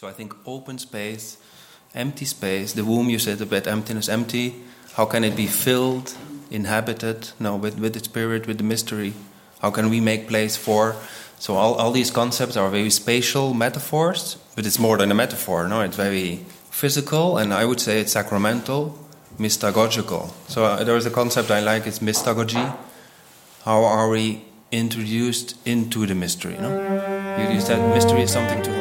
So I think open space, empty space, the womb you said about emptiness, empty, how can it be filled, inhabited, no, with, with the spirit, with the mystery? How can we make place for? So all, all these concepts are very spatial metaphors, but it's more than a metaphor, no? It's very physical, and I would say it's sacramental, mystagogical. So uh, there is a concept I like, it's mystagogy. How are we introduced into the mystery, no? You, you said mystery is something to,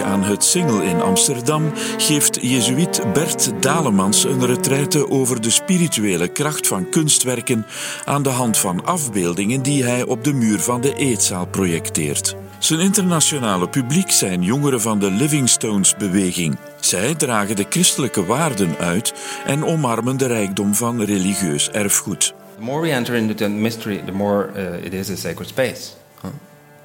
aan het Singel in Amsterdam geeft jezuïet Bert Dalemans een retraite over de spirituele kracht van kunstwerken aan de hand van afbeeldingen die hij op de muur van de eetzaal projecteert. Zijn internationale publiek zijn jongeren van de Livingstones-beweging. Zij dragen de christelijke waarden uit en omarmen de rijkdom van religieus erfgoed. The more we enter into the mystery, the more uh, it is a sacred space,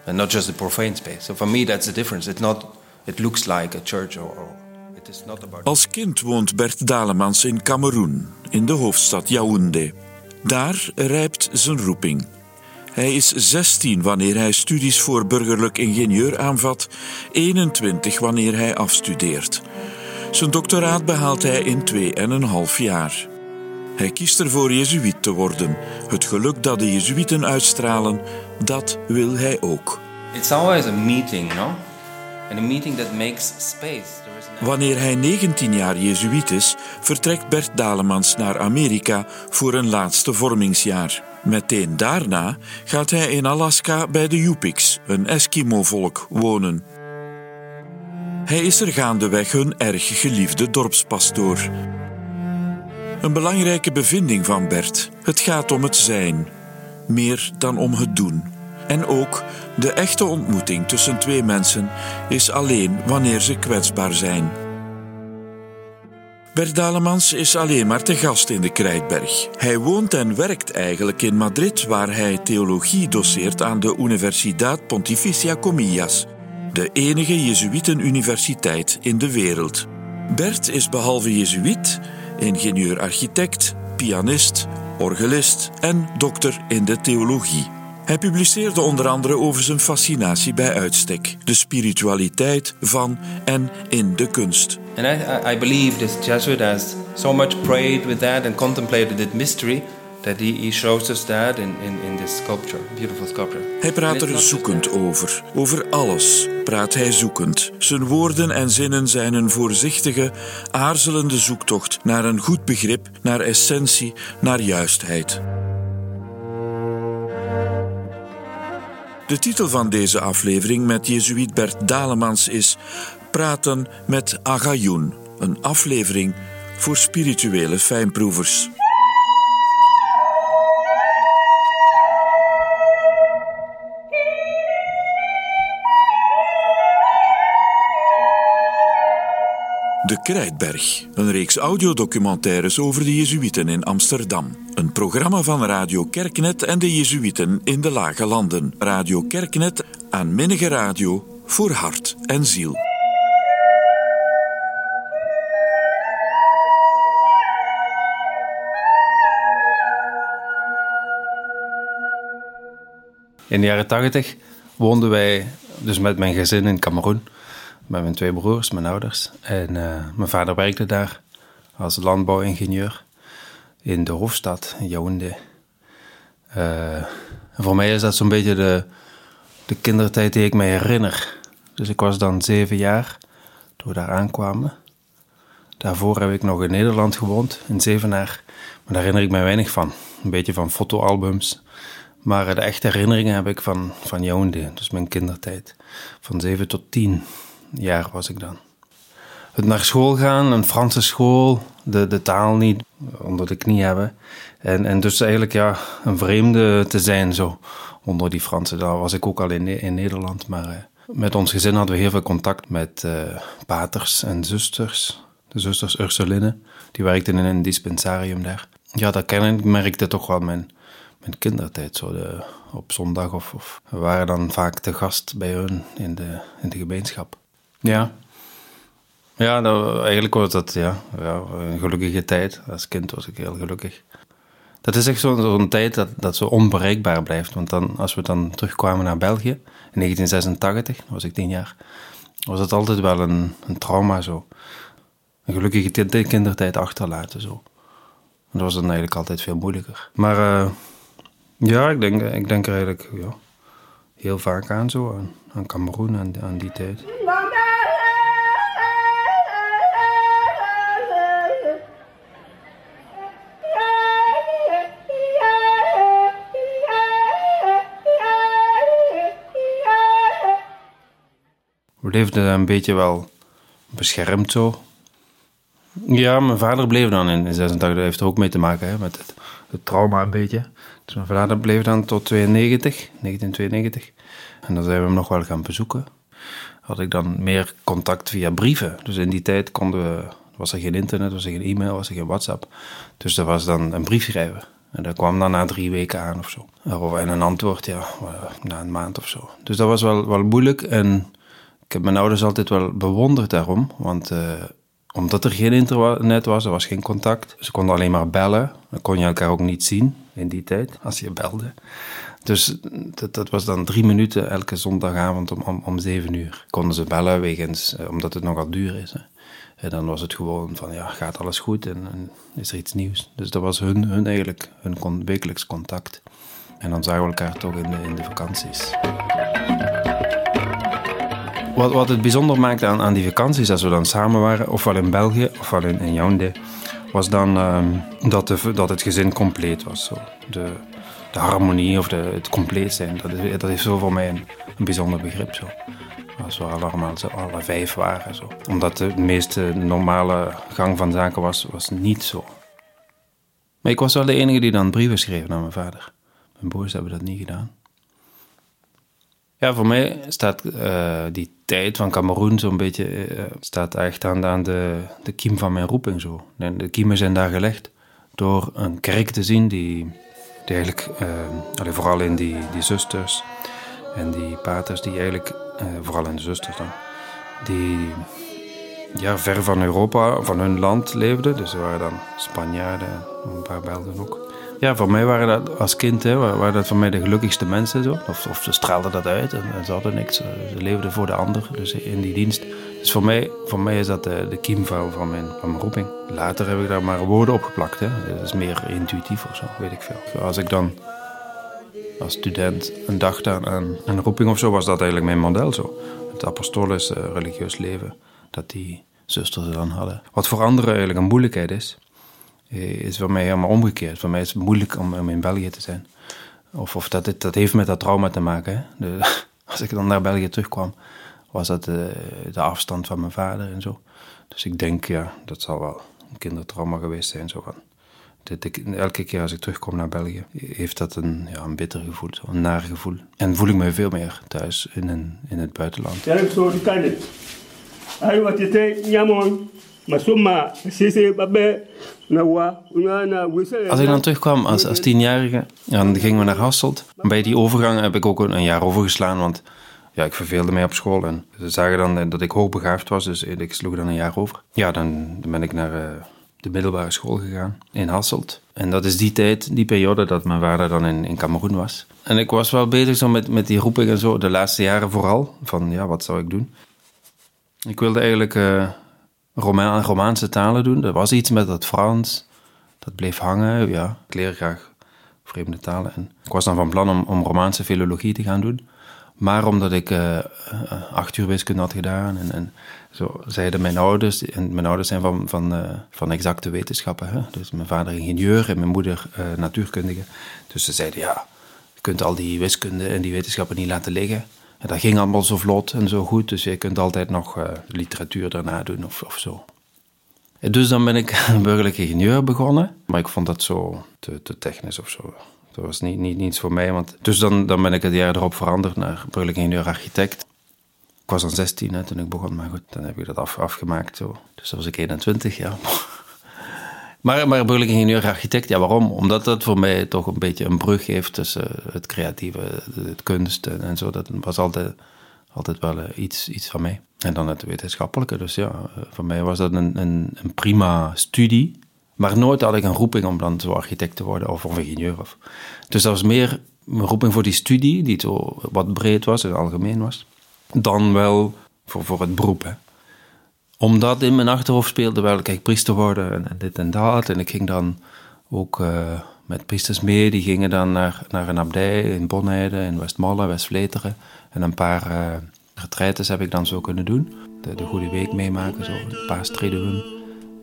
and not just a profane space. So for me, that's the difference. It's not. It looks like a church, or, or it is not about. Als kind woont Bert Dalemans in Cameroen, in de hoofdstad Yaoundé. Daar rijpt zijn roeping. Hij is 16 wanneer hij studies voor burgerlijk ingenieur aanvat, 21 wanneer hij afstudeert. Zijn doctoraat behaalt hij in 2,5 jaar. Hij kiest ervoor jezuïet te worden. Het geluk dat de jezuïeten uitstralen, dat wil hij ook. It's always a meeting, no? Wanneer hij 19 jaar jezuïet is, vertrekt Bert Dalemans naar Amerika voor een laatste vormingsjaar. Meteen daarna gaat hij in Alaska bij de Yupiks, een Eskimo-volk, wonen. Hij is er gaandeweg hun erg geliefde dorpspastoor. Een belangrijke bevinding van Bert: het gaat om het zijn, meer dan om het doen. En ook de echte ontmoeting tussen twee mensen is alleen wanneer ze kwetsbaar zijn. Bert Dalemans is alleen maar te gast in de Krijtberg. Hij woont en werkt eigenlijk in Madrid, waar hij theologie doseert aan de Universidad Pontificia Comillas, de enige Jezuïetenuniversiteit in de wereld. Bert is behalve Jezuïet ingenieur-architect, pianist, orgelist en dokter in de theologie. Hij publiceerde onder andere over zijn fascinatie bij uitstek, de spiritualiteit van en in de kunst. And I, I- believe this Jesuit has so much prayed with that and contemplated it mystery that he, he shows us that in, in, in this sculpture, beautiful sculpture. Hij praat er zoekend over. Over alles praat hij zoekend. Zijn woorden en zinnen zijn een voorzichtige, aarzelende zoektocht naar een goed begrip, naar essentie, naar juistheid. De titel van deze aflevering met Jezuïet Bert Dalemans is Praten met Agayoun, een aflevering voor spirituele fijnproevers. De Krijtberg, een reeks audiodocumentaires over de Jezuïeten in Amsterdam. Een programma van Radio Kerknet en de Jezuïeten in de Lage Landen. Radio Kerknet aan Minnige Radio voor hart en ziel. In de jaren tachtig woonden wij dus met mijn gezin in Cameroen. Met mijn twee broers, mijn ouders. En eh, mijn vader werkte daar als landbouwingenieur in de hoofdstad, Yaoundé. En voor mij is dat zo'n beetje de, de kindertijd die ik me herinner. Dus ik was dan zeven jaar toen we daar aankwamen. Daarvoor heb ik nog in Nederland gewoond, in Zevenaar. Maar daar herinner ik me weinig van. Een beetje van fotoalbums. Maar de echte herinneringen heb ik van, van Yaoundé, dus mijn kindertijd. Van zeven tot tien jaar was ik dan. Het naar school gaan, een Franse school, de, de taal niet onder de knie hebben. En, en dus eigenlijk ja, een vreemde te zijn zo onder die Fransen. Daar was ik ook al in, in Nederland, maar eh, met ons gezin hadden we heel veel contact met eh, paters en zusters. De zusters Ursuline, die werkten in een dispensarium daar. Ja, dat kenmerkte toch wel mijn, mijn kindertijd. Zo de, op zondag of, of we waren dan vaak te gast bij hun in de, in de gemeenschap. Ja. Ja, nou, eigenlijk was dat ja, ja, een gelukkige tijd. Als kind was ik heel gelukkig. Dat is echt zo'n zo'n tijd dat, dat zo onbereikbaar blijft. Want dan, als we dan terugkwamen naar België, in 1986, was ik tien jaar, was het altijd wel een, een trauma zo. Een gelukkige ti- kindertijd achterlaten zo. Dat was dan eigenlijk altijd veel moeilijker. Maar eh, ja, ik denk, ik denk er eigenlijk heel vaak aan zo, aan, aan Cameroen, aan die tijd. We leefden een beetje wel beschermd zo. Ja, mijn vader bleef dan in 86, dat heeft er ook mee te maken hè, met het, het trauma een beetje. Dus mijn vader bleef dan tot 92, 1992. En dan zijn we hem nog wel gaan bezoeken. Had ik dan meer contact via brieven. Dus in die tijd konden we, was er geen internet, was er geen e-mail, was er geen WhatsApp. Dus dat was dan een brief schrijven. En dat kwam dan na drie weken aan of zo. En een antwoord, ja, na een maand of zo. Dus dat was wel, wel moeilijk. En ik heb mijn ouders altijd wel bewonderd daarom. Want uh, omdat er geen internet was, er was geen contact. Ze konden alleen maar bellen. Dan kon je elkaar ook niet zien in die tijd, als je belde. Dus dat, was dan drie minuten elke zondagavond om, om, om zeven uur. Konden ze bellen, wegens, uh, omdat het nogal duur is. Hè. En dan was het gewoon van, ja, gaat alles goed en, en is er iets nieuws. Dus dat was hun, hun eigenlijk, hun wekelijks contact. En dan zagen we elkaar toch in de, in de vakanties. Wat, wat het bijzonder maakte aan, aan die vakanties, als we dan samen waren, ofwel in België, ofwel in, in Yaoundé, was dan um, dat, de, dat het gezin compleet was. Zo. De, de harmonie of de, het compleet zijn, dat is, dat is zo voor mij een, bijzonder begrip. Zo. Als we allemaal zo, alle vijf waren. Zo. Omdat de meeste normale gang van zaken was, was niet zo. Maar ik was wel de enige die dan brieven schreef naar mijn vader. Mijn broers hebben dat niet gedaan. Ja, voor mij staat uh, die tijd van Cameroen zo'n beetje uh, staat echt aan, aan de, de kiem van mijn roeping zo. En de kiemen zijn daar gelegd door een kerk te zien die, die eigenlijk, uh, vooral in die, die zusters en die paters, die eigenlijk, vooral in de zusters dan, die ja, ver van Europa, van hun land leefden. Dus er waren dan Spanjaarden, een paar Belgen ook. Ja, voor mij waren dat als kind, hè, waren dat voor mij de gelukkigste mensen. Zo. Of, of ze straalden dat uit en, ze hadden niks. Ze leefden voor de ander, dus in die dienst. Dus voor mij, voor mij is dat de, de kiem van, mijn, van mijn roeping. Later heb ik daar maar woorden op geplakt. Hè. Dat is meer intuïtief of zo, weet ik veel. Als ik dan als student een dag aan een roeping of zo, was dat eigenlijk mijn model zo. Het apostolisch uh, religieus leven, dat die zusters dan hadden. Wat voor anderen eigenlijk een moeilijkheid is is voor mij helemaal omgekeerd. Voor mij is het moeilijk om, in België te zijn. Of, of dat, dat heeft met dat trauma te maken. Als ik dan naar België terugkwam, was dat de, de, afstand van mijn vader en zo. Dus ik denk, ja, dat zal wel een kindertrauma geweest zijn. Zo van. De, elke keer als ik terugkom naar België, heeft dat een, ja, een bitter gevoel, een naar gevoel. En voel ik me veel meer thuis in, in het buitenland. Ja, zo kan het. Hij wat je. Masoma, sese, babe, als ik dan terugkwam als, als tienjarige, dan gingen we naar Hasselt. Bij die overgang heb ik ook een jaar overgeslaan, want ja, ik verveelde mij op school. En ze zagen dan dat ik hoogbegaafd was, dus ik sloeg dan een jaar over. Ja, dan, ben ik naar uh, de middelbare school gegaan in Hasselt. En dat is die tijd, die periode dat mijn vader dan in, in Cameroen was. En ik was wel bezig zo met, met die roeping en zo, de laatste jaren vooral. Van ja, wat zou ik doen? Ik wilde eigenlijk... Uh, Roma Romaanse talen doen. Er was iets met het Frans. Dat bleef hangen. Ja, ik leer graag vreemde talen. En ik was dan van plan om, om Romaanse filologie te gaan doen. Maar omdat ik uh, acht uur wiskunde had gedaan en, en, zo zeiden mijn ouders, en mijn ouders zijn van, van, uh, van exacte wetenschappen, hè? dus mijn vader ingenieur en mijn moeder natuurkundige. Dus ze zeiden, ja, je kunt al die wiskunde en die wetenschappen niet laten liggen. En dat ging allemaal zo vlot en zo goed, dus je kunt altijd nog uh, literatuur daarna doen of, of zo. En dus dan ben ik burgerlijk ingenieur begonnen, maar ik vond dat zo te, te technisch of zo. Dat was niet, niet, niets voor mij. Want, dus dan, dan ben ik het jaar erop veranderd naar burgerlijk ingenieur-architect. Ik was dan 16 hè, toen ik begon, maar goed, dan heb ik dat af, afgemaakt. Zo. Dus dan was ik 21, ja. Maar, maar burgerlijk ingenieur-architect, ja, waarom? Omdat dat voor mij toch een beetje een brug heeft tussen het creatieve, het kunst en, zo. Dat was altijd, altijd wel eh, iets, iets van mij. En dan het wetenschappelijke. Dus ja, eh, voor mij was dat een, een, een prima studie. Maar nooit had ik een roeping om dan zo architect te worden of, ingenieur. Of. Dus dat was meer een roeping voor die studie, die zo wat breed was en algemeen was, dan wel voor, voor het beroep. Omdat in mijn achterhoofd speelde wel, kijk, priester worden en, dit en dat. En ik ging dan ook uh, met priesters mee, die gingen dan naar, naar een abdij in Bonheide, in Westmalle, Westvleteren. En een paar uh, retraites heb ik dan zo kunnen doen. De, de Goede Week meemaken, zo een paar strijdum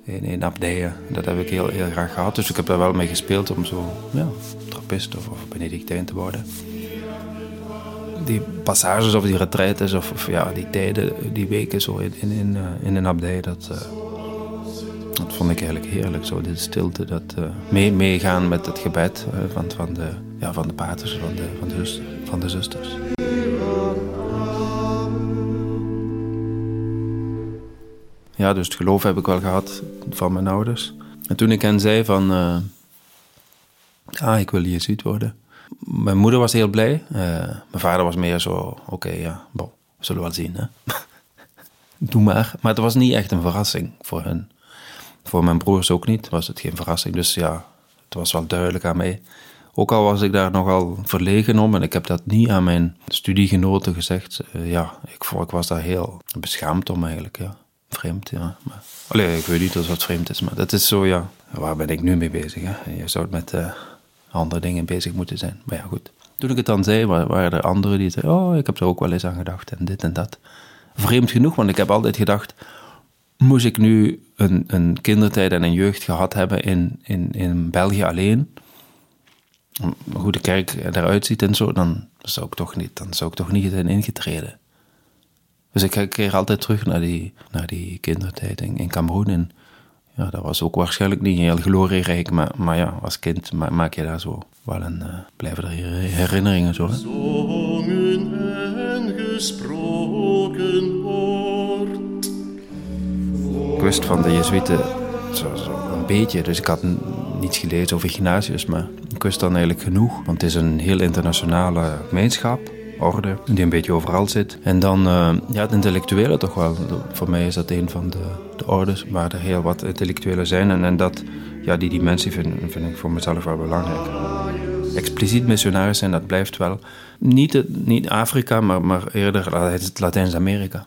in, in abdijen. Dat heb ik heel, heel graag gehad. Dus ik heb daar wel mee gespeeld om zo ja, trappist of, of benedictijn te worden. Die passages of die retraites of, of, ja, die tijden, die weken zo in, in, in, in een abdij, dat, uh, dat vond ik eigenlijk heerlijk. Zo, de stilte, dat uh, mee, meegaan met het gebed van, van, de, ja, van de paters, van de, van de, zusters. Ja, dus het geloof heb ik wel gehad van mijn ouders. En toen ik hen zei van, ah, ik wil jezuïet worden. Mijn moeder was heel blij. Uh, mijn vader was meer zo, oké, ja, bon, we zullen wel zien, hè. Doe maar. Maar het was niet echt een verrassing voor hen. Voor mijn broers ook niet, was het geen verrassing. Dus ja, het was wel duidelijk aan mij. Ook al was ik daar nogal verlegen om en ik heb dat niet aan mijn studiegenoten gezegd. Uh, ja, ik, ik was daar heel beschaamd om eigenlijk, ja vreemd, ja. Maar, allee, ik weet niet of het vreemd is, maar dat is zo, ja. Waar ben ik nu mee bezig? Hè? Je zou met uh, andere dingen bezig moeten zijn. Maar ja, goed. Toen ik het dan zei, waren er anderen die zeiden: Oh, ik heb er ook wel eens aan gedacht en dit en dat. Vreemd genoeg, want ik heb altijd gedacht: moest ik nu een, een kindertijd en een jeugd gehad hebben in, in, in België alleen? Hoe de kerk eruit ziet en zo, dan zou ik toch niet, dan zou ik toch niet zijn ingetreden. Dus ik keer altijd terug naar die, naar die kindertijd in, in Cameroen. Ja, dat was ook waarschijnlijk niet heel glorierijk, maar, maar ja, als kind maak je daar zo wel een, uh, blijven er herinneringen zo. Hè? en gesproken. Ik wist van de Jezuïeten zo, zo een beetje, dus ik had niets gelezen over Ignatius, maar ik wist dan eigenlijk genoeg, want het is een heel internationale gemeenschap orde, die een beetje overal zit. En dan uh, ja, het intellectuele toch wel. Voor mij is dat een van de, de ordes waar er heel wat intellectuelen zijn. En, en dat, ja, die dimensie vind, vind ik voor mezelf wel belangrijk. Expliciet missionaris zijn, dat blijft wel. Niet, het, niet Afrika, maar, maar eerder Latijns-Amerika.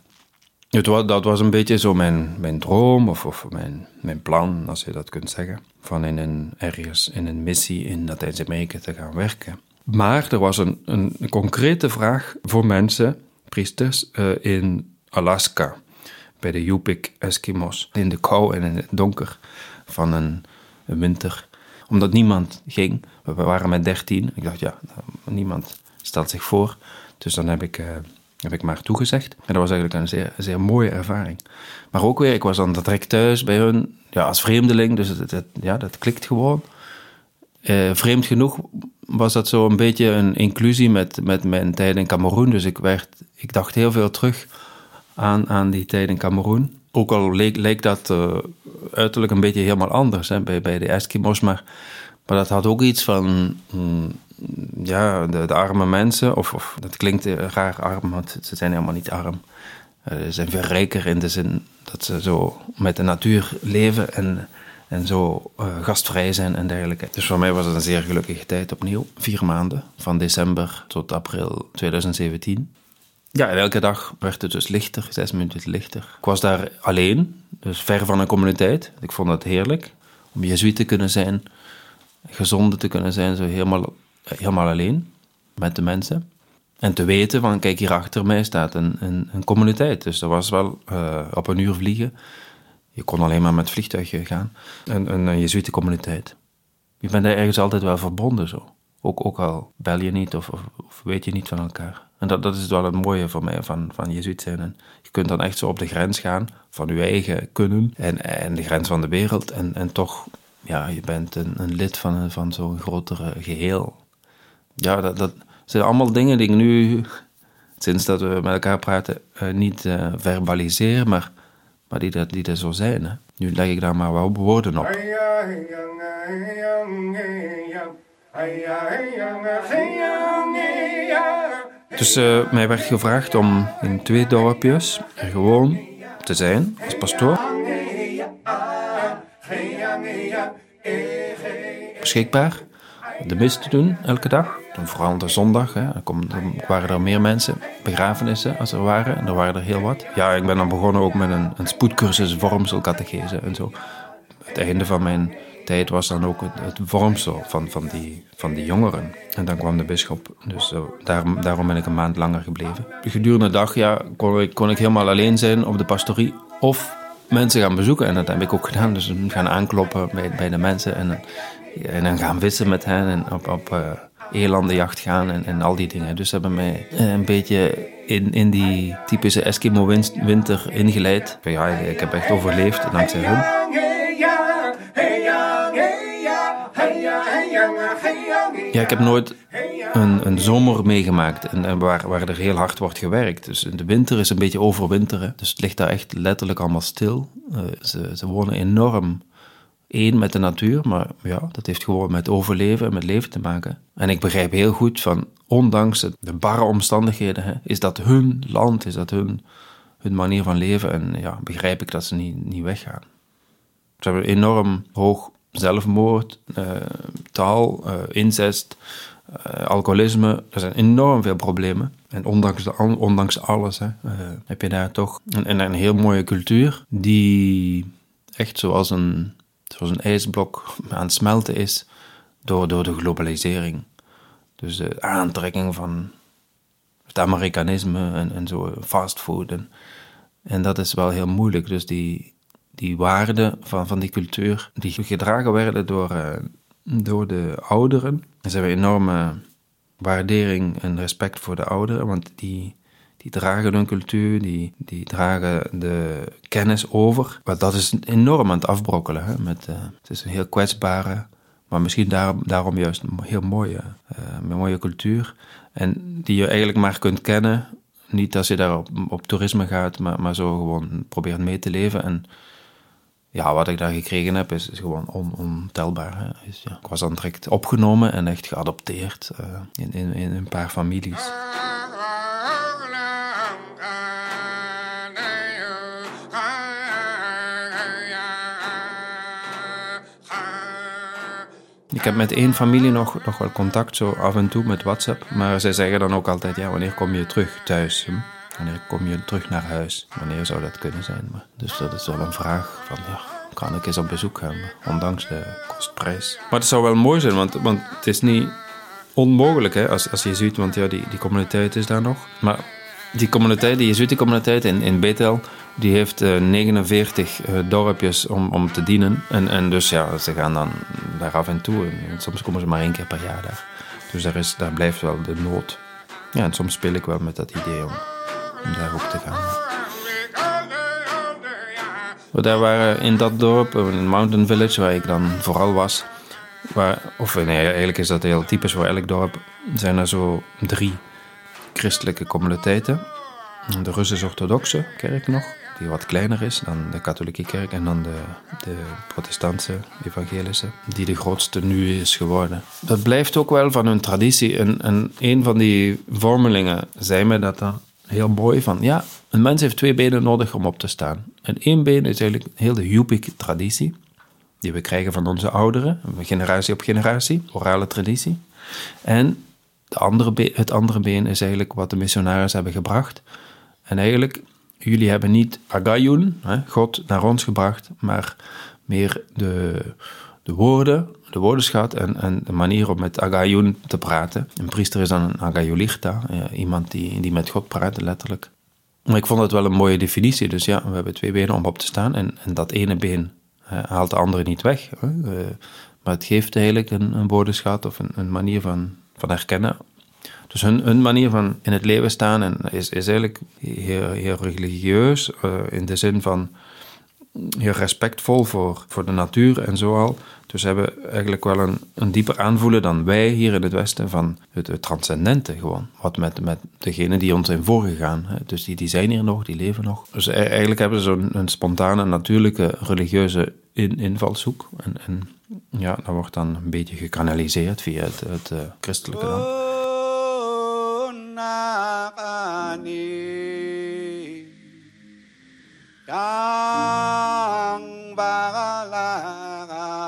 Dat was een beetje zo mijn, mijn droom of, of mijn, mijn plan, als je dat kunt zeggen. Van in een, ergens in een missie in Latijns-Amerika te gaan werken. Maar er was een, een concrete vraag voor mensen, priesters, uh, in Alaska. Bij de Yupik Eskimos. In de kou en in het donker van een, winter. Omdat niemand ging. We waren met dertien. Ik dacht, ja, niemand stelt zich voor. Dus dan heb ik, uh, heb ik maar toegezegd. En dat was eigenlijk een zeer, mooie ervaring. Maar ook weer, ik was dan direct thuis bij hun. Ja, als vreemdeling. Dus het, ja, dat klikt gewoon. Uh, vreemd genoeg was dat zo een beetje een inclusie met, met mijn tijd in Cameroen. Dus ik, werd, ik dacht heel veel terug aan, aan die tijd in Cameroen. Ook al leek, leek dat uh, uiterlijk een beetje helemaal anders hè, bij, bij de Eskimos. Maar, maar dat had ook iets van mm, ja, de, arme mensen. Of, of dat klinkt raar arm, want ze zijn helemaal niet arm. Uh, ze zijn veel rijker in de zin dat ze zo met de natuur leven en en zo uh, gastvrij zijn en dergelijke. Dus voor mij was het een zeer gelukkige tijd opnieuw. Vier maanden, van december tot april 2017. Ja, en elke dag werd het dus lichter, zes minuten lichter. Ik was daar alleen, dus ver van een communiteit. Ik vond het heerlijk om jezuïet te kunnen zijn, gezonde te kunnen zijn, zo helemaal, helemaal alleen met de mensen. En te weten van, kijk, hier achter mij staat een, een, een communiteit. Dus dat was wel uh, op een uur vliegen je kon alleen maar met vliegtuigen gaan. En een, een jezuïte-communiteit. Je bent daar ergens altijd wel verbonden zo. Ook, ook al bel je niet of, of, weet je niet van elkaar. En dat, dat is wel het mooie voor mij van, van zijn. Je kunt dan echt zo op de grens gaan van je eigen kunnen en, en de grens van de wereld. En, en toch, ja, je bent een, een lid van, van zo'n grotere geheel. Ja, dat, dat zijn allemaal dingen die ik nu, sinds dat we met elkaar praten, uh, niet uh, verbaliseer, maar maar die dat, die dat zo zijn. Hè. Nu leg ik daar maar wel woorden op. Dus uh, mij werd gevraagd om in twee dorpjes er gewoon te zijn als pastoor. Beschikbaar de mis te doen elke dag. Vooral de zondag. Hè. Dan, waren er meer mensen, begrafenissen als er waren. En er waren er heel wat. Ja, ik ben dan begonnen ook met een, een spoedcursus vormselcatechese en zo. Het einde van mijn tijd was dan ook het, het vormsel van, van, die, van die jongeren. En dan kwam de bisschop. Dus uh, daar, daarom ben ik een maand langer gebleven. Gedurende de dag ja, kon, ik, kon ik helemaal alleen zijn op de pastorie. Of mensen gaan bezoeken. En dat heb ik ook gedaan. Dus gaan aankloppen bij, bij de mensen. En, en dan gaan vissen met hen. En op, op uh, elandenjacht gaan en, en al die dingen. Dus ze hebben mij eh, een beetje in, in die typische Eskimo-winter ingeleid. Ja, ik heb echt overleefd dankzij hun. Ja, ik heb nooit een, een zomer meegemaakt en, waar, waar er heel hard wordt gewerkt. Dus in de winter is een beetje overwinteren. Dus het ligt daar echt letterlijk allemaal stil. Uh, ze, ze wonen enorm één met de natuur, maar ja, dat heeft gewoon met overleven en met leven te maken. En ik begrijp heel goed van, ondanks de barre omstandigheden, hè, is dat hun land, is dat hun, hun manier van leven. En ja, begrijp ik dat ze niet, niet weggaan. Ze hebben enorm hoog zelfmoord, uh, taal, uh, incest, uh, alcoholisme. Er zijn enorm veel problemen. En ondanks, de, ondanks alles hè, heb je daar toch een, een, heel mooie cultuur die echt zoals een, zoals een ijsblok aan het smelten is door, door de globalisering. Dus de aantrekking van het Amerikanisme en, en zo, fastfood. En, en dat is wel heel moeilijk. Dus die, die waarden van, van die cultuur, die gedragen werden door, uh, door de ouderen. En ze hebben enorme waardering en respect voor de ouderen, want die, die dragen hun cultuur, die, die dragen de kennis over. Maar dat is enorm aan het afbrokkelen. Hè? Met, uh, het is een heel kwetsbare, maar misschien daarom, daarom juist een heel mooie, uh, mooie cultuur. En die je eigenlijk maar kunt kennen. Niet als je daar op, op toerisme gaat, maar, maar zo gewoon probeert mee te leven. En ja, wat ik daar gekregen heb, is, gewoon on, ontelbaar. Is, ja. Ik was dan direct opgenomen en echt geadopteerd in, in, in een paar families. Ik heb met één familie nog, nog wel contact, zo af en toe met WhatsApp. Maar zij zeggen dan ook altijd, ja, wanneer kom je terug thuis? Wanneer kom je terug naar huis? Wanneer zou dat kunnen zijn? Maar, dus dat is wel een vraag van, ja, kan ik eens op bezoek gaan? Ondanks de kostprijs. Maar het zou wel mooi zijn, want, want het is niet onmogelijk hè, als, als je ziet, want ja, die, die communiteit is daar nog. Maar die communiteit, die Jezuïte-communiteit in, in Bethel, die heeft uh, 49 uh, dorpjes om, om te dienen. En, en dus ja, ze gaan dan daar af en toe. En soms komen ze maar één keer per jaar daar. Dus daar, is, daar blijft wel de nood. Ja, en soms speel ik wel met dat idee om om daar ook te gaan. We daar waren in dat dorp, een mountain village, waar ik dan vooral was. Waar, of nee, eigenlijk is dat heel typisch voor elk dorp. Zijn er zo drie christelijke communiteiten. De Russisch-Orthodoxe kerk nog, die wat kleiner is dan de katholieke kerk. En dan de, de protestantse, evangelische, die de grootste nu is geworden. Dat blijft ook wel van hun traditie. En, en een van die vormelingen zei me dat er heel mooi van, ja, een mens heeft twee benen nodig om op te staan. En één been is eigenlijk heel de Yupik-traditie, die we krijgen van onze ouderen, generatie op generatie, orale traditie. En de andere het andere been is eigenlijk wat de missionaris hebben gebracht. En eigenlijk, jullie hebben niet Agayun, God, naar ons gebracht, maar meer de, de woorden, de woordenschat en, en de manier om met Agayun te praten. Een priester is dan een Agayulichta, iemand die, die met God praat, letterlijk. Maar ik vond het wel een mooie definitie. Dus ja, we hebben twee benen om op te staan en, en dat ene been haalt de andere niet weg. Uh, maar het geeft eigenlijk een, een woordenschat of een, een, manier van, van herkennen. Dus hun, manier van in het leven staan en is, is eigenlijk heel, religieus uh, in de zin van heel respectvol voor, voor de natuur en zo al. Dus hebben eigenlijk wel een, een dieper aanvoelen dan wij hier in het Westen van het, transcendente gewoon. Wat met, met degenen die ons zijn voorgegaan. Hè. Dus die, die zijn hier nog, die leven nog. Dus e-, eigenlijk hebben ze zo'n spontane, natuurlijke, religieuze in, invalshoek. En, en ja, dat wordt dan een beetje gekanaliseerd via het, het uh, christelijke.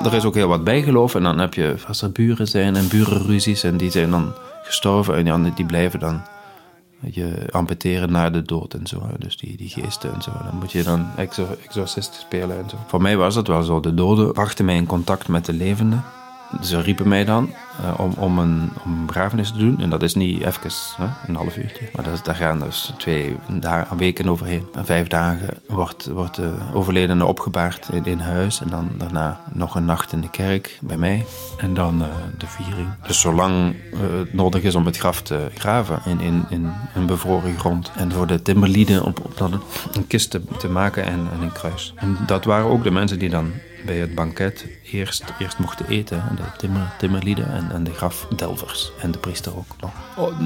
Er is ook heel wat bijgeloof en dan heb je, als er buren zijn en burenruzies en die zijn dan gestorven en die, die blijven dan je amputeren na de dood en zo. Dus die, die geesten en zo. Dan moet je dan exor exorcist spelen en zo. Voor mij was het wel zo. De doden brachten mij in contact met de levenden. Ze riepen mij dan uh, om, om, een, om begrafenis te doen. En dat is niet even hè, een half uurtje. Maar dat, daar gaan dus twee dagen, weken overheen. En vijf dagen wordt, wordt de overledene opgebaard in, huis. En dan daarna nog een nacht in de kerk bij mij. En dan uh, de viering. Dus zolang uh, het nodig is om het graf te graven in, in, in een bevroren grond. En voor de timmerlieden op dat een kist te, te maken en, en een kruis. En dat waren ook de mensen die dan bij het banket eerst, eerst mochten eten. De timmer, timmerlieden en, en de grafdelvers. En de priester ook nog.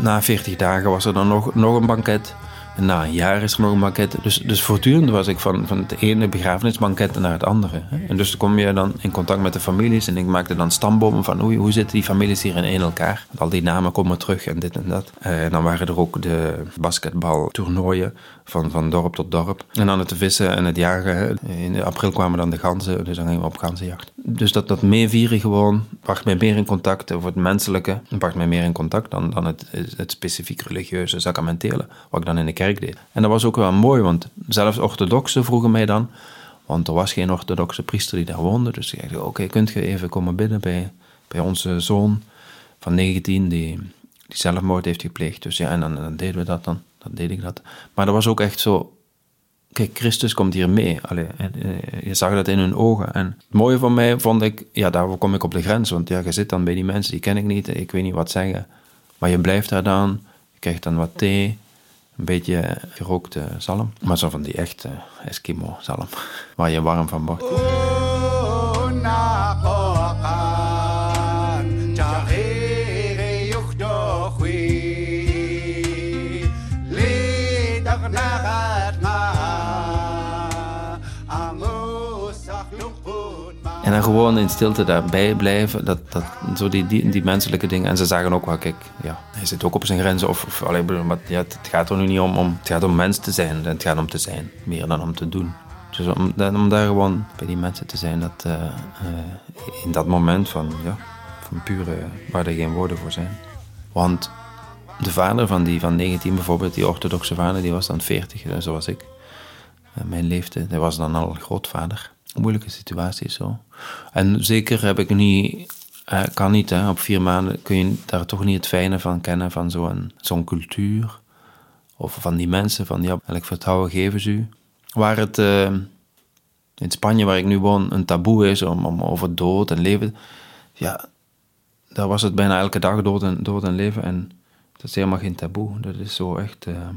Na 40 dagen was er dan nog, nog een banket. Na een jaar is er nog een banket. Dus, dus voortdurend was ik van, van het ene begrafenisbanket naar het andere. En dus kom je dan in contact met de families. En ik maakte dan stambomen van hoe, hoe zitten die families hier in elkaar. Al die namen komen terug en dit en dat. En dan waren er ook de basketbaltoernooien van, van dorp tot dorp. En dan het vissen en het jagen. In april kwamen dan de ganzen, dus dan gingen we op ganzenjacht. Dus dat, dat meevieren gewoon bracht mij meer in contact over het menselijke. bracht mij meer in contact dan, dan het, het specifiek religieuze, sacramentele, wat ik dan in de En dat was ook wel mooi, want zelfs orthodoxen vroegen mij dan, want er was geen orthodoxe priester die daar woonde. Dus ik zei, oké, kunt je even komen binnen bij, bij onze zoon van 19, die, die zelfmoord heeft gepleegd. Dus ja, en dan, deden we dat dan. Dan deed ik dat. Maar dat was ook echt zo, kijk, Christus komt hier mee. Allee, je zag dat in hun ogen. En het mooie van mij vond ik, ja, daar kom ik op de grens. Want ja, je zit dan bij die mensen, die ken ik niet, ik weet niet wat zeggen. Maar je blijft daar dan, je krijgt dan wat thee, een beetje gerookte zalm. Maar zo van die echte Eskimo-zalm, waar je warm van wordt. En dan gewoon in stilte daarbij blijven. Dat, dat, zo die, die, die menselijke dingen. En ze zagen ook wel, kijk, ja, hij zit ook op zijn grenzen. Of, of maar ja, het gaat er nu niet om, om. Het gaat om mens te zijn. Het gaat om te zijn. Meer dan om te doen. Dus om, om daar gewoon bij die mensen te zijn. Dat, uh, uh, in dat moment van, ja, van pure, waar er geen woorden voor zijn. Want de vader van die van 19 bijvoorbeeld, die orthodoxe vader, die was dan 40, zoals ik. Uh, mijn leeftijd, hij was dan al grootvader moeilijke situatie zo. En zeker heb ik niet, eh, kan niet, hè, op vier maanden kun je daar toch niet het fijne van kennen van zo'n zo'n cultuur. Of van die mensen, van ja, welk vertrouwen geven ze u. Waar het uh, in Spanje, waar ik nu woon, een taboe is om, om over dood en leven. Ja, daar was het bijna elke dag dood en, dood en leven. En dat is helemaal geen taboe. Dat is zo echt. Uh,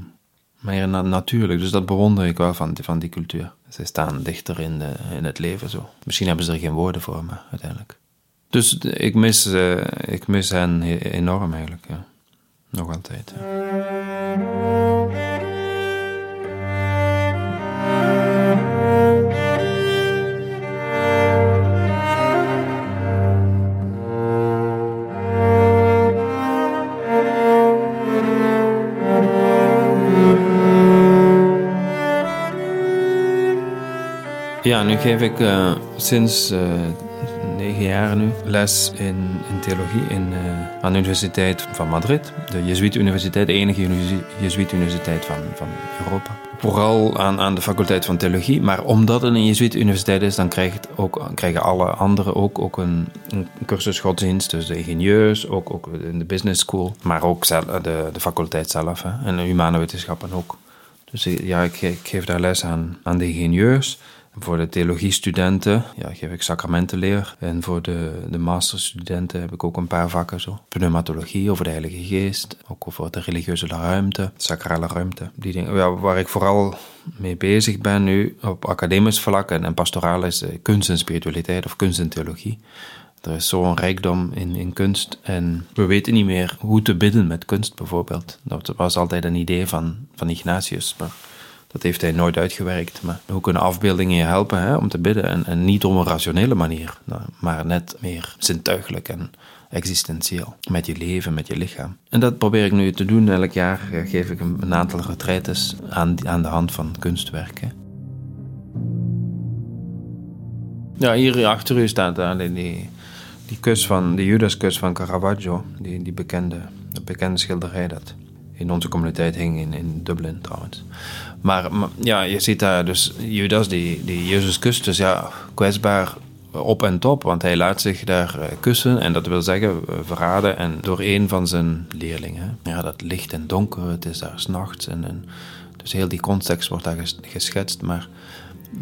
maar natuurlijk. Dus dat bewonder ik wel van, van die cultuur. Ze staan dichter in, de, in het leven zo. Misschien hebben ze er geen woorden voor, maar uiteindelijk. Dus ik mis, uh, ik mis hen enorm eigenlijk. Ja. Nog altijd. Ja, nu geef ik uh, sinds uh, negen jaar nu les in, in theologie in, uh, aan de Universiteit van Madrid. De Jezuïet-universiteit, de enige Jezuïet-universiteit van, van Europa. Vooral aan, aan de faculteit van theologie. Maar omdat het een Jezuïet-universiteit is, dan krijgt ook, krijgen alle anderen ook, ook een, een cursus godsdienst. Dus de ingenieurs, ook, ook in de business school. Maar ook de, de faculteit zelf en de humane wetenschappen ook. Dus ja, ik, ik geef daar les aan, aan de ingenieurs. Voor de theologiestudenten ja, geef ik sacramentenleer. En voor de, de masterstudenten heb ik ook een paar vakken zo. Pneumatologie over de Heilige Geest. Ook over de religieuze ruimte, sacrale ruimte. Die dingen, ja, waar ik vooral mee bezig ben nu op academisch vlak en, en pastoraal is eh, kunst en spiritualiteit of kunst en theologie. Er is zo'n rijkdom in, in kunst en we weten niet meer hoe te bidden met kunst bijvoorbeeld. Dat was altijd een idee van, van Ignatius. Maar Dat heeft hij nooit uitgewerkt. Maar hoe kunnen afbeeldingen je helpen hè, om te bidden? En, niet op een rationele manier, nou, maar net meer zintuigelijk en existentieel. Met je leven, met je lichaam. En dat probeer ik nu te doen. Elk jaar eh, geef ik een, aantal retraites aan, aan de hand van kunstwerken. Ja, hier achter u staat daar die, die, kus van, de Judaskus van Caravaggio. Die, die bekende, de bekende schilderij dat in onze communiteit hing in, in Dublin trouwens. Maar, ja, je ziet daar dus Judas die, die Jezus kust. Dus ja, kwetsbaar op en top, want hij laat zich daar eh, kussen. En dat wil zeggen eh, verraden en door een van zijn leerlingen. Ja, dat licht en donker, het is daar s'nachts. En, en, dus heel die context wordt daar geschetst. Maar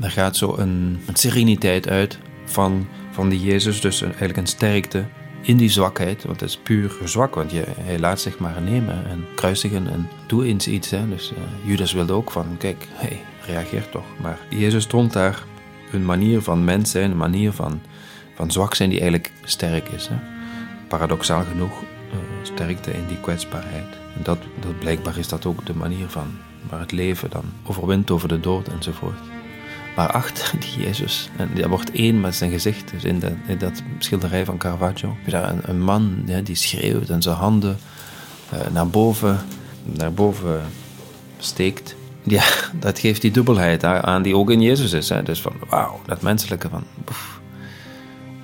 er gaat zo een, een sereniteit uit van, van die Jezus. Dus eigenlijk een sterkte in die zwakheid. Want het is puur zwak, want je, hij laat zich maar nemen en kruisigen en doe eens iets. Hè. Dus uh, Judas wilde ook van, kijk, hey, reageer toch. Maar Jezus stond daar een manier van mens zijn, een manier van, van zwak zijn die eigenlijk sterk is. Hè. Paradoxaal genoeg uh, sterkte in die kwetsbaarheid. En dat, dat blijkbaar is dat ook de manier van waar het leven dan overwint over de dood enzovoort. Maar achter die Jezus, en dat wordt één met zijn gezicht, dus in, dat schilderij van Caravaggio, een, een man die schreeuwt en zijn handen uh, naar, boven, naar boven steekt. Ja, dat geeft die dubbelheid aan die ook in Jezus is. Hè. Dus van, wauw, dat menselijke van,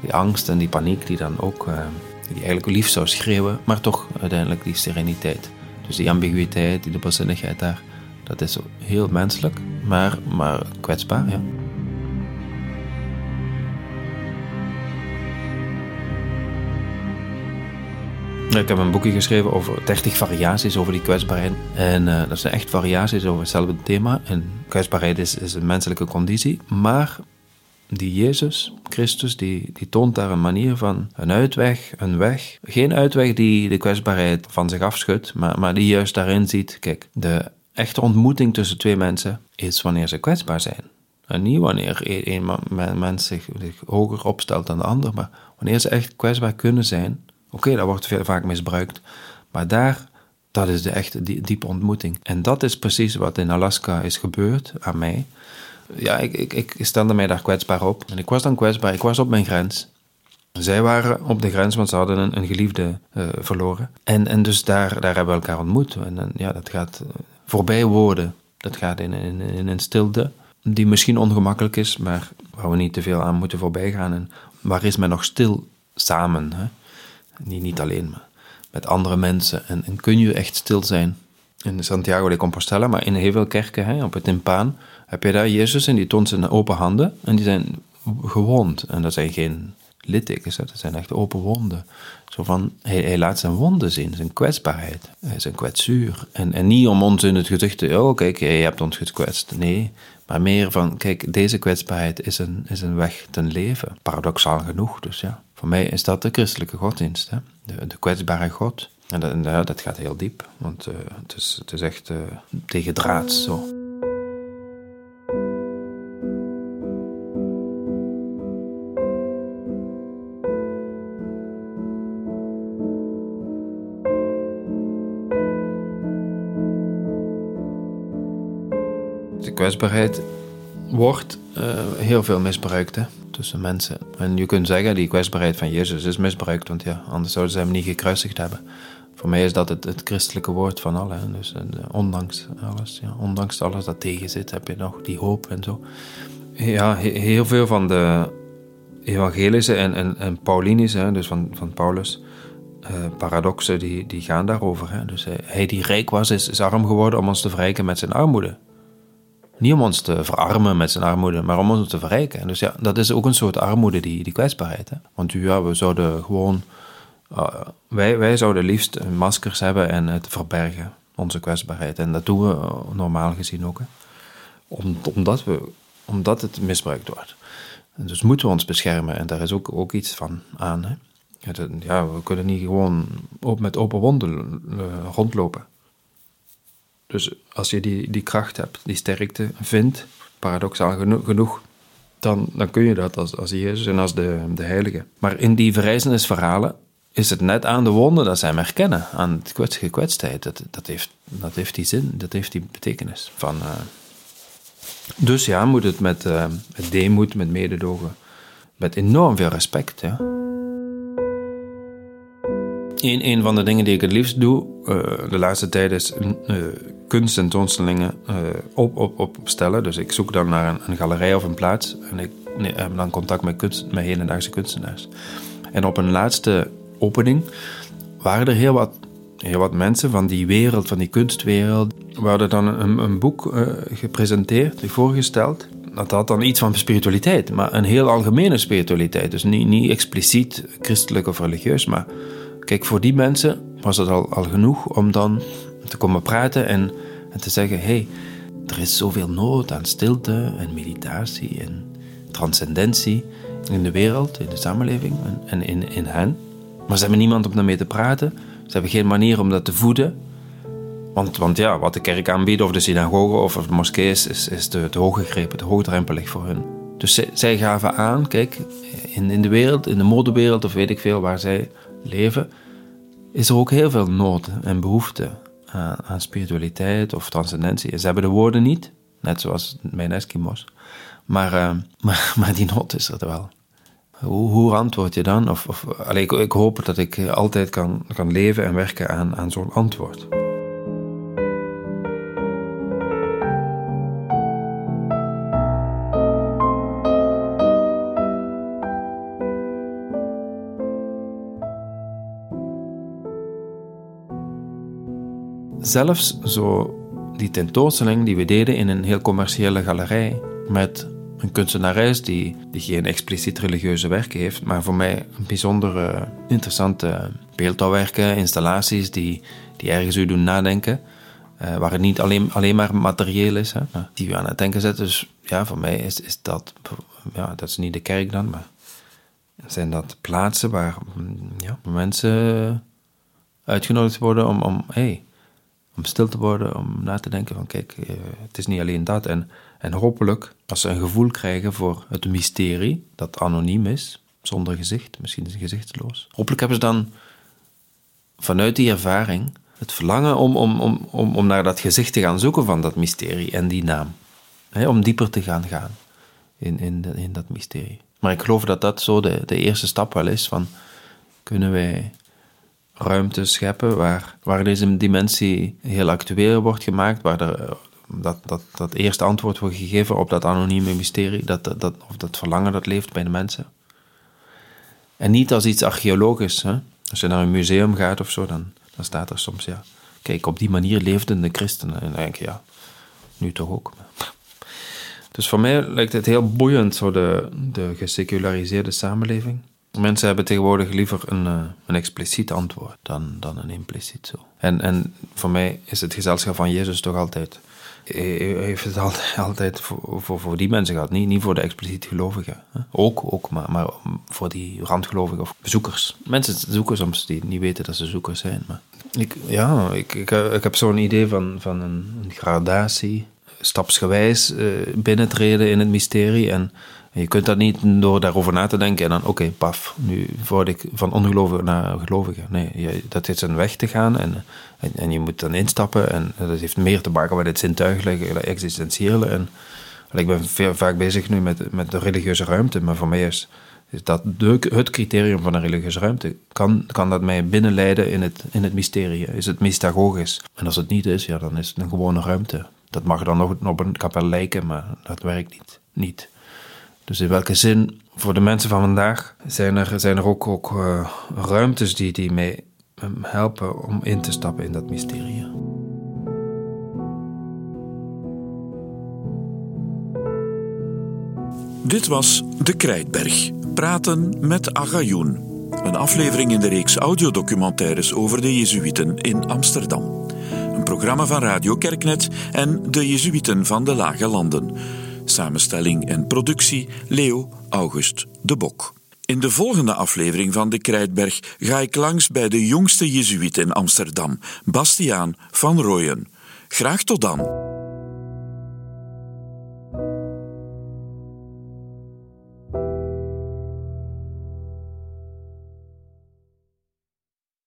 die angst en die paniek die dan ook, uh, die eigenlijk lief zou schreeuwen, maar toch uiteindelijk die sereniteit. Dus die ambiguïteit, die dubbelzinnigheid daar, dat is heel menselijk, maar, maar kwetsbaar, ja. Ik heb een boekje geschreven over 30 variaties over die kwetsbaarheid. En uh, dat zijn echt variaties over hetzelfde thema. En kwetsbaarheid is, is een menselijke conditie. Maar die Jezus, Christus, die, die toont daar een manier van een uitweg, een weg. Geen uitweg die de kwetsbaarheid van zich afschudt, maar, maar die juist daarin ziet, kijk, de echte ontmoeting tussen twee mensen is wanneer ze kwetsbaar zijn. En niet wanneer een mens zich, hoger opstelt dan de ander, maar wanneer ze echt kwetsbaar kunnen zijn. Oké, dat wordt veel, vaak misbruikt, maar daar, dat is de echte diepe ontmoeting. En dat is precies wat in Alaska is gebeurd aan mij. Ja, ik, ik, ik stelde mij daar kwetsbaar op. En ik was dan kwetsbaar, ik was op mijn grens. Zij waren op de grens, want ze hadden een, een geliefde uh, verloren. En, en dus daar, daar hebben we elkaar ontmoet. En ja, dat gaat voorbij woorden. Dat gaat in, in, in een stilte die misschien ongemakkelijk is, maar waar we niet te veel aan moeten voorbij gaan. En waar is men nog stil samen? Hè? Niet, alleen, maar met andere mensen. En, en kun je echt stil zijn? In Santiago de Compostela, maar in heel veel kerken, hè, op het timpaan, heb je daar Jezus en die toont zijn open handen en die zijn gewond. En dat zijn geen littekens, dat zijn echt open wonden. Zo van, hij, hij, laat zijn wonden zien, zijn kwetsbaarheid, zijn kwetsuur. En, en niet om ons in het gezicht te, oh kijk, je hebt ons gekwetst. Nee, maar meer van, kijk, deze kwetsbaarheid is een, is een weg ten leven. Paradoxaal genoeg, dus ja. Voor mij is dat de christelijke godsdienst, hè? De, de kwetsbare God. En dat, dat gaat heel diep, want uh, het, is, het is echt uh, tegen draad zo. Kwetsbaarheid wordt uh, heel veel misbruikt hè, tussen mensen. En je kunt zeggen, die kwetsbaarheid van Jezus is misbruikt, want ja, anders zouden ze hem niet gekruisigd hebben. Voor mij is dat het, christelijke woord van alle. Dus uh, ondanks alles, ja, ondanks alles dat tegen zit, heb je nog die hoop en zo. Ja, heel veel van de evangelische en, en, Paulinische, dus van, van Paulus, uh, paradoxen, die, die gaan daarover. Hè. Dus hij, hij die rijk was, is, is arm geworden om ons te verrijken met zijn armoede. Niet om ons te verarmen met zijn armoede, maar om ons te verrijken. En dus ja, dat is ook een soort armoede, die, die kwetsbaarheid. Want ja, we zouden gewoon... Uh, wij, wij zouden liefst maskers hebben en het verbergen, onze kwetsbaarheid. En dat doen we uh, normaal gezien ook. Hè? Om, omdat, we, omdat het misbruikt wordt. Dus moeten we ons beschermen. En daar is ook, ook iets van aan. Hè? Ja, we kunnen niet gewoon met open wonden uh, rondlopen. Dus als je die, die kracht hebt, die sterkte vindt, paradoxaal genoeg, dan, dan kun je dat als, als Jezus en als de, de Heilige. Maar in die verrijzenisverhalen is het net aan de wonden dat zij hem herkennen, aan de gekwetstheid. Dat, dat, heeft, dat heeft die zin, dat heeft die betekenis van... Uh, Dus ja, moet het met, uh, met deemoed, met mededogen, met enorm veel respect. Ja. Een, een van de dingen die ik het liefst doe uh, de laatste tijd is uh, kunst en toonstellingen op, op, opstellen. Dus ik zoek dan naar een, een galerij of een plaats en ik heb dan contact met, kunst, met hedendaagse kunstenaars. En op een laatste opening waren er heel wat, heel wat mensen van die wereld, van die kunstwereld. We hadden dan een, een boek uh, gepresenteerd, voorgesteld. Dat had dan iets van spiritualiteit, maar een heel algemene spiritualiteit. Dus niet, niet expliciet christelijk of religieus, maar kijk, voor die mensen was het al, al genoeg om dan te komen praten en, en te zeggen: hé, hey, er is zoveel nood aan stilte en meditatie en transcendentie in de wereld, in de samenleving en in, in hen. Maar ze hebben niemand om daarmee te praten. Ze hebben geen manier om dat te voeden. Want, want ja, wat de kerk aanbiedt, of de synagoge of de moskee, is, is, is te, te hoog gegrepen, te hoogdrempelig voor hun. Dus zij, zij gaven aan, kijk, in, in de wereld, in de modewereld of weet ik veel waar zij leven, is er ook heel veel nood en behoefte aan, spiritualiteit of transcendentie. Ze hebben de woorden niet, net zoals mijn Eskimos. Maar, uh, maar, die nood is er wel. Hoe, hoe antwoord je dan? Of, of, ik, ik, hoop dat ik altijd kan, kan leven en werken aan, aan zo'n antwoord. Zelfs zo die tentoonstelling die we deden in een heel commerciële galerij met een kunstenares die, die geen expliciet religieuze werken heeft, maar voor mij een bijzonder interessante beeldhouwwerken, installaties die, die ergens u doen nadenken. Uh, waar het niet alleen, alleen maar materieel is, hè, die u aan het denken zet. Dus ja, voor mij is, is dat, ja, dat is niet de kerk dan, maar zijn dat plaatsen waar ja, mensen uitgenodigd worden om, om, hey, om stil te worden, om na te denken van kijk, eh, het is niet alleen dat. En en hopelijk, als ze een gevoel krijgen voor het mysterie, dat anoniem is, zonder gezicht, misschien is het gezichtsloos. Hopelijk hebben ze dan vanuit die ervaring het verlangen om, om, om, om, om naar dat gezicht te gaan zoeken van dat mysterie en die naam. om dieper te gaan gaan in, in, in dat mysterie. Maar ik geloof dat dat zo de, de eerste stap wel is van kunnen wij ruimte scheppen waar, waar deze dimensie heel actueel wordt gemaakt, waar er dat, dat, dat eerste antwoord wordt gegeven op dat anonieme mysterie, dat, dat, of dat verlangen dat leeft bij de mensen. En niet als iets archeologisch. Hè? Als je naar een museum gaat of zo, dan, dan staat er soms, ja, kijk, op die manier leefden de christenen. En dan denk je, ja, nu toch ook. Dus voor mij lijkt het heel boeiend, zo de, de geseculariseerde samenleving. Mensen hebben tegenwoordig liever een, eh, een expliciet antwoord dan, dan een impliciet zo. En, en voor mij is het gezelschap van Jezus toch altijd heeft het altijd voor, voor, voor die mensen gehad, niet, niet voor de expliciet gelovigen. Ook, ook maar, maar voor die randgelovigen of bezoekers. Mensen zoeken soms die niet weten dat ze zoekers zijn. Maar ik, ja, ik, ik, ik heb zo'n idee van, van een, een gradatie, stapsgewijs uh, binnentreden in het mysterie en je kunt dat niet door daarover na te denken en dan, oké, paf, nu word ik van ongelovige naar gelovige. Nee, dat is een weg te gaan en, en, je moet dan instappen en dat heeft meer te maken met het zintuigelijke, het existentiële. En, ik ben veel, vaak bezig nu met, met de religieuze ruimte, maar voor mij is, dat het criterium van een religieuze ruimte. Kan, kan dat mij binnenleiden in het, in het mysterie? Is het mystagogisch? En als het niet is, ja, dan is het een gewone ruimte. Dat mag dan nog op een kapel lijken, maar dat werkt niet. niet. Dus in welke zin, voor de mensen van vandaag, zijn er, zijn er ook, ook uh, ruimtes die, die mij helpen om in te stappen in dat mysterie. Dit was De Krijtberg. Praten met Agayoen. Een aflevering in de reeks audiodocumentaires over de Jezuïeten in Amsterdam. Een programma van Radio Kerknet en de Jezuïeten van de Lage Landen. Samenstelling en productie Leo August de Bok. In de volgende aflevering van De Krijtberg ga ik langs bij de jongste Jezuïet in Amsterdam, Bastiaan van Rooyen. Graag tot dan.